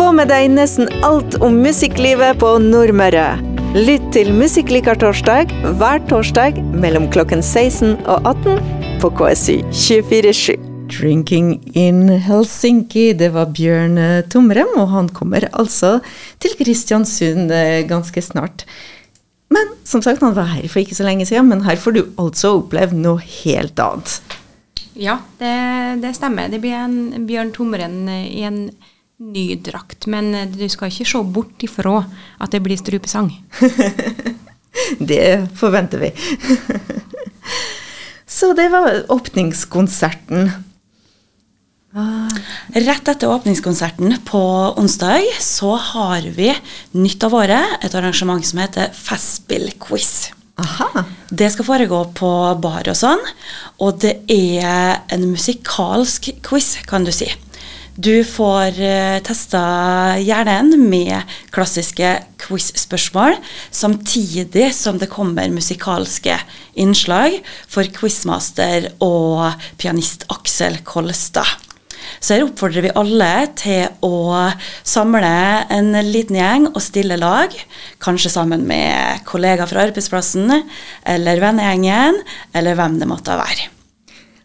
Få med deg nesten alt om musikklivet på Nordmøre. Lytt til Musikklikar torsdag hver torsdag mellom klokken 16 og 18 på KSU 247. Drinking in Helsinki, det var Bjørn Tomrem, og han kommer altså til Kristiansund eh, ganske snart. Men som sagt, han var her for ikke så lenge siden, men her får du altså oppleve noe helt annet. Ja, det, det stemmer. Det blir en Bjørn Tomren i en ny drakt. Men du skal ikke se bort ifra at det blir strupesang. det forventer vi. Så det var åpningskonserten. Rett etter åpningskonserten på onsdag så har vi nytt av året et arrangement som heter Festspillquiz. Det skal foregå på bar og sånn, og det er en musikalsk quiz, kan du si. Du får uh, testa hjernen med klassiske quiz-spørsmål, samtidig som det kommer musikalske innslag for quizmaster og pianist Aksel Kolstad. Så her oppfordrer vi alle til å samle en liten gjeng og stille lag. Kanskje sammen med kollegaer fra arbeidsplassen eller vennegjengen, eller hvem det måtte være.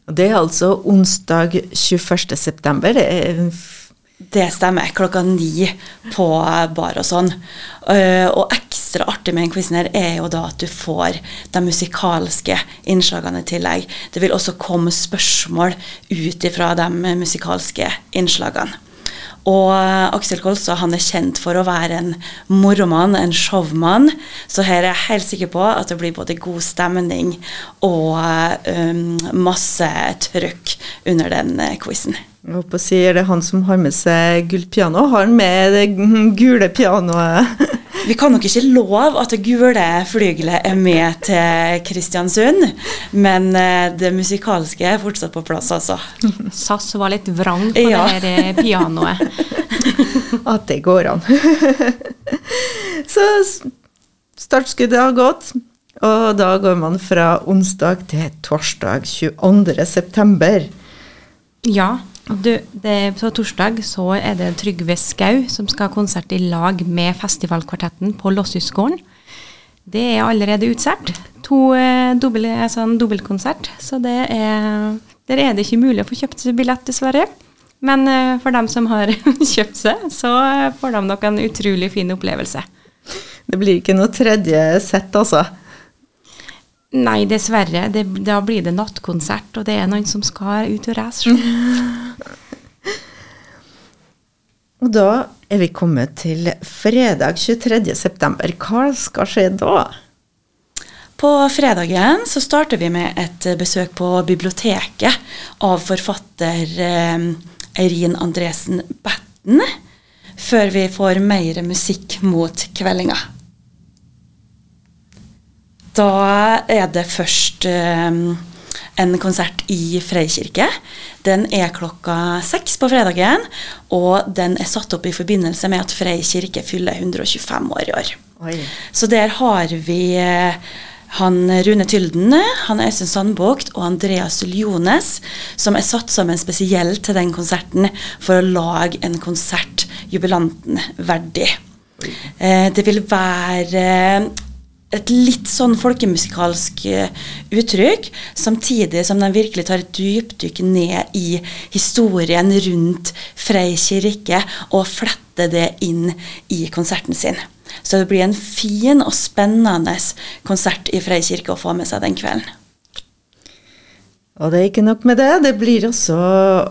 Det er altså onsdag 21.9. Det er det stemmer. Klokka ni på bar og sånn. Uh, og ekstra artig med den quizen her er jo da at du får de musikalske innslagene i tillegg. Det vil også komme spørsmål ut ifra de musikalske innslagene. Og Aksel Kolstad han er kjent for å være en moromann, en showmann. Så her er jeg helt sikker på at det blir både god stemning og um, masse trøkk under den quizen. Jeg håper å si, Er det han som har med seg gullpiano? Har han med det gule pianoet? Vi kan nok ikke love at det gule flygelet er med til Kristiansund, men det musikalske er fortsatt på plass, altså. SAS var litt vrang på ja. det her pianoet. at det går an. Så startskuddet har gått, og da går man fra onsdag til torsdag 22.9. Ja, du, det, på torsdag så er det Trygve Skau som skal ha konsert i lag med festivalkvartetten på Losshusgården. Det er allerede utsolgt. To eh, dobbel, altså. Så det er, der er det ikke mulig å få kjøpt billett, dessverre. Men eh, for dem som har kjøpt seg, så får de nok en utrolig fin opplevelse. Det blir ikke noe tredje sett, altså? Nei, dessverre. Det, da blir det nattkonsert, og det er noen som skal ut og reise. og da er vi kommet til fredag 23.9. Hva skal skje da? På fredagen så starter vi med et besøk på biblioteket av forfatter eh, Eirin Andresen Batten, før vi får mer musikk mot kveldinga. Da er det først um, en konsert i Freikirke. Den er klokka seks på fredagen, og den er satt opp i forbindelse med at Frei kirke fyller 125 år i år. Oi. Så der har vi uh, han Rune Tylden, han Øystein Sandbukt og Andreas Ljones, som er satt sammen spesielt til den konserten for å lage en konsert jubilanten verdig. Eh, det vil være et litt sånn folkemusikalsk eh, uttrykk, samtidig som de virkelig tar et dypdykk ned i historien rundt Frei kirke og fletter det inn i konserten sin. Så det blir en fin og spennende konsert i Frei kirke å få med seg den kvelden. Og det er ikke nok med det. Det blir også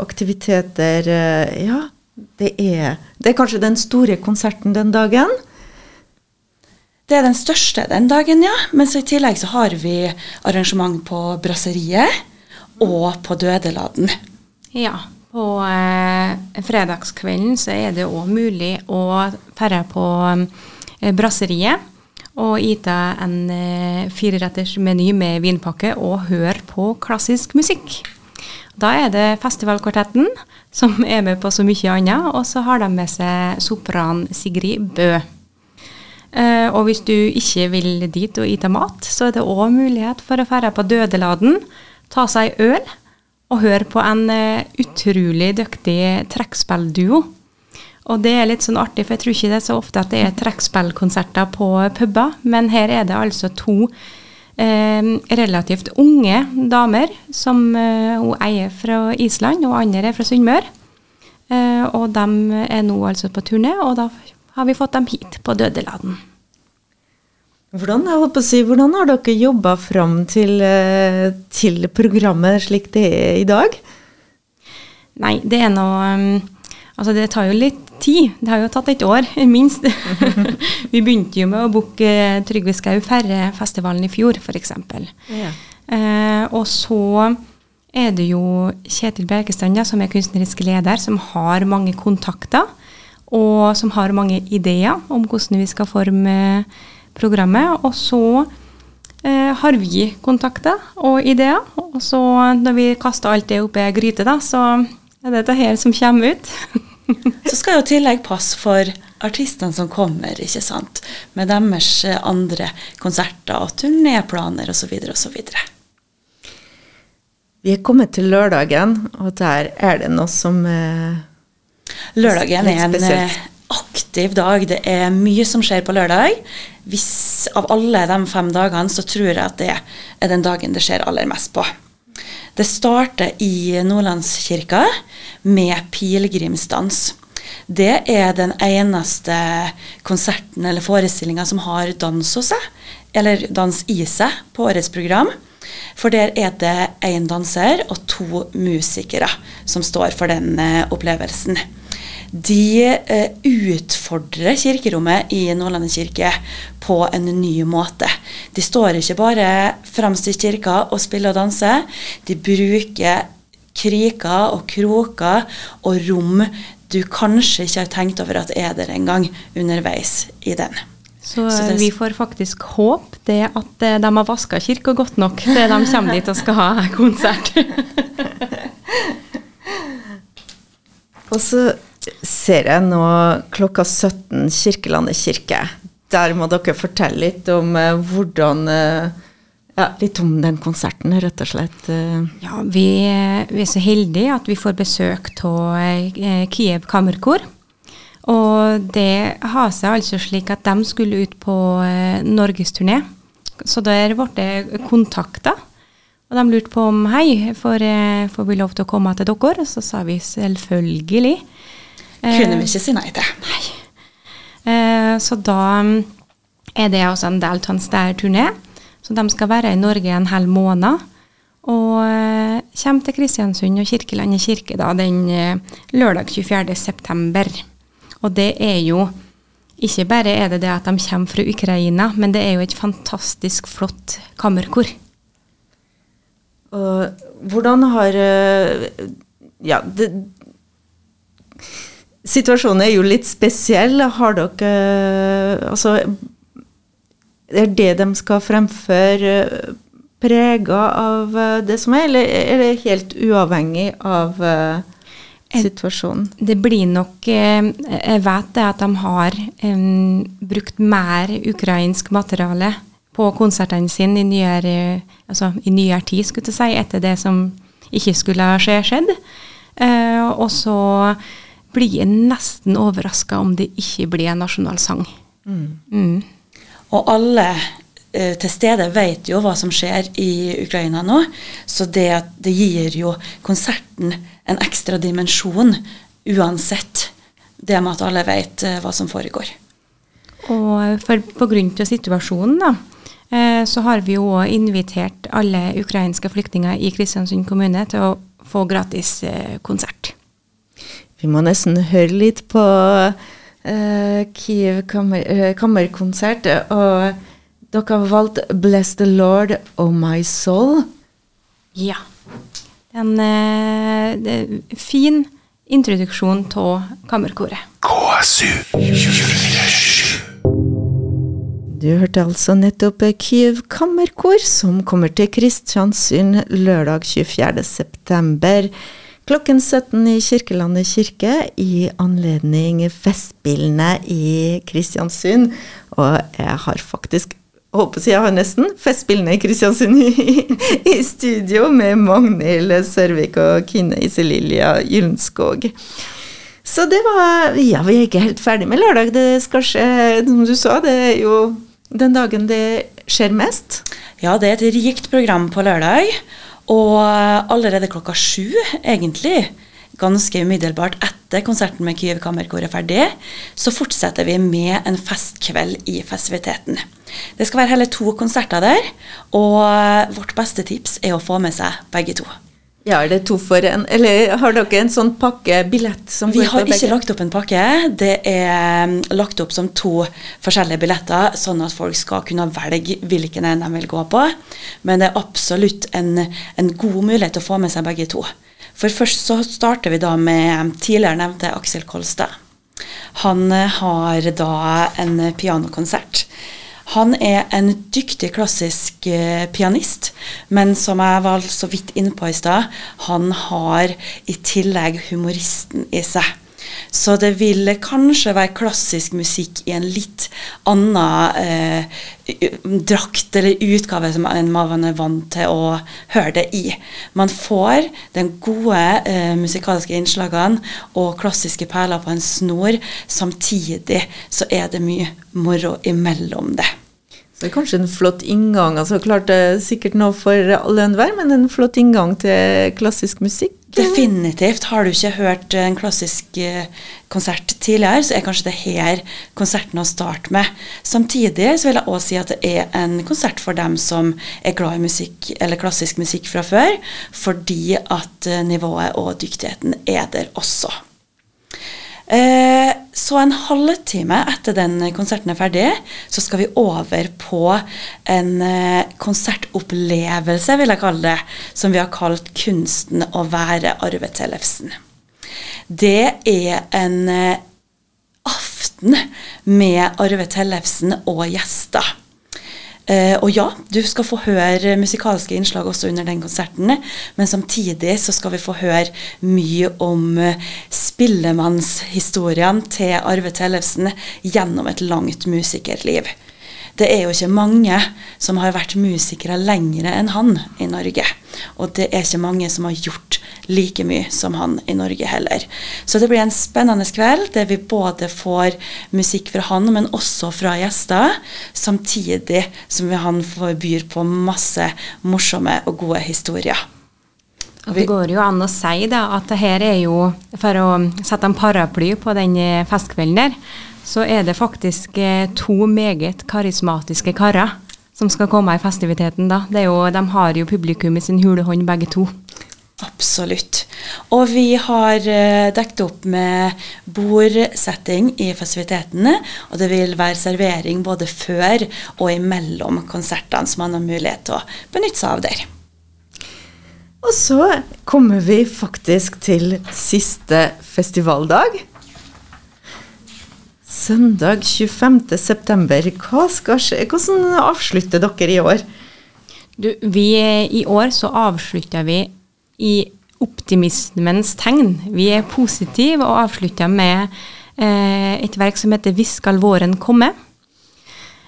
aktiviteter eh, Ja, det er, det er kanskje den store konserten den dagen. Det er den største den dagen, ja. Men så i tillegg så har vi arrangement på Brasseriet og på Dødeladen. Ja. På eh, fredagskvelden så er det òg mulig å ferde på eh, Brasseriet og ite en eh, fireretters meny med vinpakke og høre på klassisk musikk. Da er det Festivalkvartetten som er med på så mye annet, og så har de med seg sopran Sigrid Bø. Uh, og hvis du ikke vil dit og ete mat, så er det òg mulighet for å dra på Dødeladen, ta seg øl og høre på en uh, utrolig dyktig trekkspillduo. Og det er litt sånn artig, for jeg tror ikke det er så ofte at det er trekkspillkonserter på puber, men her er det altså to eh, relativt unge damer som eh, hun eier fra Island, og andre er fra Sunnmøre. Eh, og de er nå altså på turné, og da har vi fått dem hit på Dødeladen. Hvordan, si, hvordan har dere jobba fram til, eh, til, programmet slik det er i dag? Nei, det er noe mm, Altså, det tar jo litt tid. Det har jo tatt et år, minst. vi begynte jo med å booke Trygve Skau Ferre-festivalen i fjor, f.eks. Ja. Eh, og så er det jo Kjetil Bjerkestrand, som er kunstnerisk leder, som har mange kontakter. Og som har mange ideer om hvordan vi skal forme programmet. Og så eh, har vi kontakter og ideer. Og så når vi kaster alt det oppi ei gryte, da, så er det dette her som kommer ut. så skal jo tillegg passe for artistene som kommer, ikke sant. Med deres andre konserter og turnéplaner osv. osv. Vi er kommet til lørdagen, og der er det noe som eh, Lørdagen er en eh, aktiv dag. Det er mye som skjer på lørdag. Hvis av alle de fem dagene, så tror jeg at det er den dagen det skjer aller mest på. Det starter i Nordlandskirka med pilegrimsdans. Det er den eneste konserten eller forestillinga som har dans hos seg, eller dans i seg, på årets program. For der er det én danser og to musikere som står for den eh, opplevelsen de eh, utfordrer kirkerommet i Nordlandet kirke på en ny måte. De står ikke bare fremst i kirka og spiller og danser. De bruker kriker og kroker og rom du kanskje ikke har tenkt over at er der engang underveis i den. Så, Så vi får faktisk håp det at eh, de har vaska kirka godt nok til de kommer dit og skal ha konsert. og så ser jeg nå klokka 17 Kirkelandet kirke. Der må dere fortelle litt om uh, hvordan uh, ja, Litt om den konserten, rett og slett. Ja, vi, vi, er så heldige at vi får besøk av Kiev Kammerkor. Og det har seg altså slik at de skulle ut på norgesturné. Så der ble det kontakta. Og de lurte på om hei, får, får vi lov til å komme til dere? Og så sa vi selvfølgelig. Kunne vi ikke si nei til. Nei. Eh, så da mm, er det også en del av en større turné. Så de skal være i Norge en hel måned. Og eh, kommer til Kristiansund og Kirkelandet kirke da, den eh, lørdag 24.9. Og det er jo ikke bare er det det at de kommer fra Ukraina, men det er jo et fantastisk flott kammerkor. Og hvordan har Ja, det, Situasjonen er jo litt spesiell. Har dere Altså Er det de skal fremføre, prega av det som er, eller er det helt uavhengig av situasjonen? Det blir nok Jeg vet det at de har um, brukt mer ukrainsk materiale på konsertene sine i nyere, altså, i nyere tid, skulle jeg si, etter det som ikke skulle ha skjedd. Uh, og så blir jeg nesten overraska om det ikke blir en nasjonalsang. Mm. Mm. Og alle uh, til stede vet jo hva som skjer i Ukraina nå, så det, det gir jo konserten en ekstra dimensjon uansett. Det med at alle vet uh, hva som foregår. Og for, på grunn av situasjonen, da, eh, så har vi jo invitert alle ukrainske flyktninger i Kristiansund kommune til å få gratis eh, konsert. Vi må nesten høre litt på uh, Kiev kammer, uh, kammerkonsert. Og dere har valgt 'Bless the Lord of My Soul'. Ja. En uh, fin introduksjon av kammerkoret. KSU Du hørte altså nettopp Kyiv Kammerkor, som kommer til Kristiansund lørdag 24.9 klokken 17 i Kirkelandet kirke i anledning Festspillene i Kristiansund. Og jeg har faktisk håper jeg har nesten Festspillene i Kristiansund i, i, studio med Magnhild Sørvik og Kine Iselilja Gyllenskog. Så det var Ja, vi er ikke helt ferdig med lørdag. Det skal skje, som du sa, det er jo den dagen det skjer mest. Ja, det er et rikt program på lørdag. Og allerede klokka sju, egentlig, ganske umiddelbart etter konserten med Kyiv Kammerkor er ferdig, så fortsetter vi med en festkveld i festiviteten. Det skal være hele to konserter der, og vårt beste tips er å få med seg begge to. Ja, er det to for en, eller har dere en sånn pakke billett? Vi har ikke lagt opp en pakke. Det er um, lagt opp som to forskjellige billetter, sånn at folk skal kunne velge hvilken en de vil gå på. Men det er absolutt en, en god mulighet til å få med seg begge to. For først så starter vi da med tidligere nevnte Aksel Kolstad. Han eh, har da en pianokonsert han er en dyktig klassisk eh, pianist, men som jeg var så vidt inne på i stad, han har i tillegg humoristen i seg. Så det vil kanskje være klassisk musikk i en litt annen eh, drakt eller utgave som man er vant til å høre det i. Man får de gode eh, musikalske innslagene og klassiske perler på en snor. Samtidig så er det mye moro imellom det. Så det er kanskje en flott inngang. altså Klart det er sikkert noe for alle enhver, men en flott inngang til klassisk musikk. Definitivt. Har du ikke hørt en klassisk eh, konsert tidligere, så er kanskje det her konserten å starte med. Samtidig så vil jeg også si at det er en konsert for dem som er glad i musikk, eller klassisk musikk fra før, fordi at eh, nivået og dyktigheten er der også. Eh, så en halvtime etter den konserten er ferdig, så skal vi over på en eh, konsertopplevelse, vil jeg kalle det, som vi har kalt 'Kunsten å være Arve Tellefsen'. Det er en eh, aften med Arve Tellefsen og gjester. Uh, og ja, du skal få høre musikalske innslag også under den konserten, men samtidig så skal vi få høre mye om uh, spillemannshistoriene til Arve Tellefsen gjennom et langt musikerliv. Det er jo ikke mange som har vært musikere lengre enn han i Norge. Og det er ikke mange som har gjort like mye som han i Norge heller. Så det blir en spennende kveld der vi både får musikk fra han, men også fra gjester. Samtidig som han byr på masse morsomme og gode historier. Og det går jo an å si da, at det her er jo, for å sette en paraply på den festkvelden der, så er det faktisk eh, to meget karismatiske karer som skal komme i festiviteten. da. Jo, de har jo publikum i sin hule hånd, begge to. Absolutt. Og vi har uh, dekket opp med bordsetting i festivitetene. Og det vil være servering både før og imellom konsertene, som man har mulighet til å benytte seg av der. Og så kommer vi faktisk til siste festivaldag. Søndag 25.9. Hva skal skje? Hvordan avslutter dere i år? Du, vi, I år så avslutter vi i optimismens tegn. Vi er positive og avslutter med eh, et verk som heter 'Hvis skal våren komme'.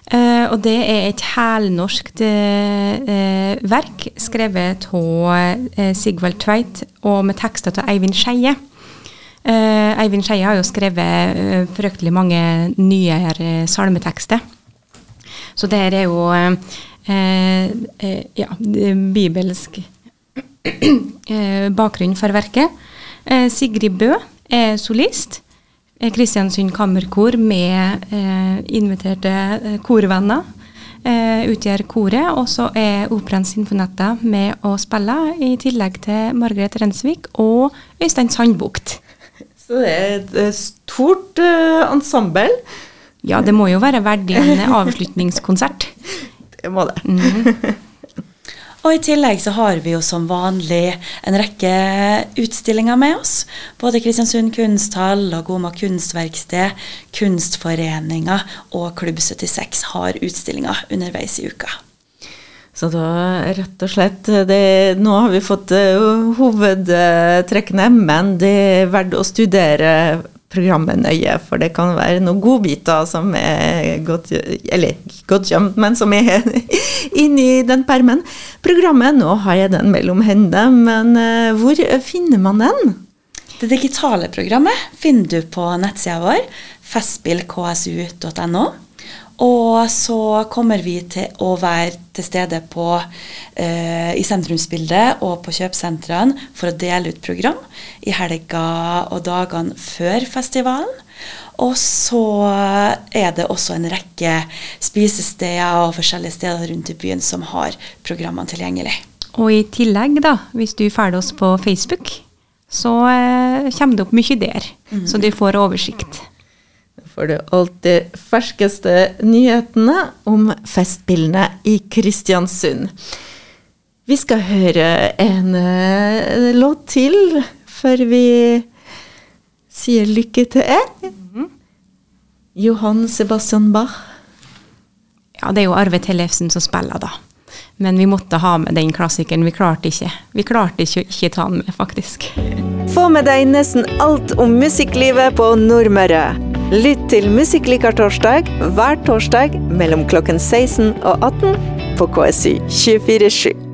Eh, og det er et helnorsk eh, verk skrevet av eh, Sigvald Tveit og med tekster av Eivind Skeie. Uh, Eivind Skeie har jo skrevet uh, fryktelig mange nyere salmetekster. Så det her er jo ja, bibelsk bakgrunn for verket. Sigrid Bø er solist. Kristiansund Kammerkor med inviterte korvenner utgjør koret. Og så er Operaens Sinfonetta med å spille, i tillegg til Margaret Rensvik og Øystein Sandbukt. Så det er et stort uh, ensemble. Ja, det må jo være verdig en avslutningskonsert. Det må det. Mm -hmm. Og i tillegg så har vi jo som vanlig en rekke utstillinger med oss. Både Kristiansund kunsthall og Goma kunstverksted, Kunstforeninga og Klubb 76 har utstillinger underveis i uka. Så da rett og slett det, Nå har vi fått uh, hovedtrekkene, men det er verdt å studere programmet nøye, for det kan være noen godbiter som er godt Eller godt gjemt, men som er inni den permen. Programmet, nå har jeg den mellom hendene, men uh, hvor finner man den? Det digitale programmet finner du på nettsida vår, festspillksu.no. Og så kommer vi til å være til stede på, eh, i sentrumsbildet og på kjøpesentrene for å dele ut program i helga og dagene før festivalen. Og så er det også en rekke spisesteder og forskjellige steder rundt i byen som har programmene tilgjengelig. Og i tillegg, da, hvis du følger oss på Facebook, så eh, kommer det opp mye der. Mm. Så du får oversikt får du alltid ferskeste nyhetene om festspillene i Kristiansund. Vi skal høre en uh, låt til før vi sier lykke til. Mm. Johan Sebastian Bach. Ja, det er jo Arve Tellefsen som spiller, da. Men vi måtte ha med den klassikeren. Vi klarte ikke. Vi klarte ikke å ikke ta den med, faktisk. Få med deg nesten alt om musikklivet på Nordmøre. Lytt til Musikklikar torsdag hver torsdag mellom klokken 16 og 18 på KSU 247.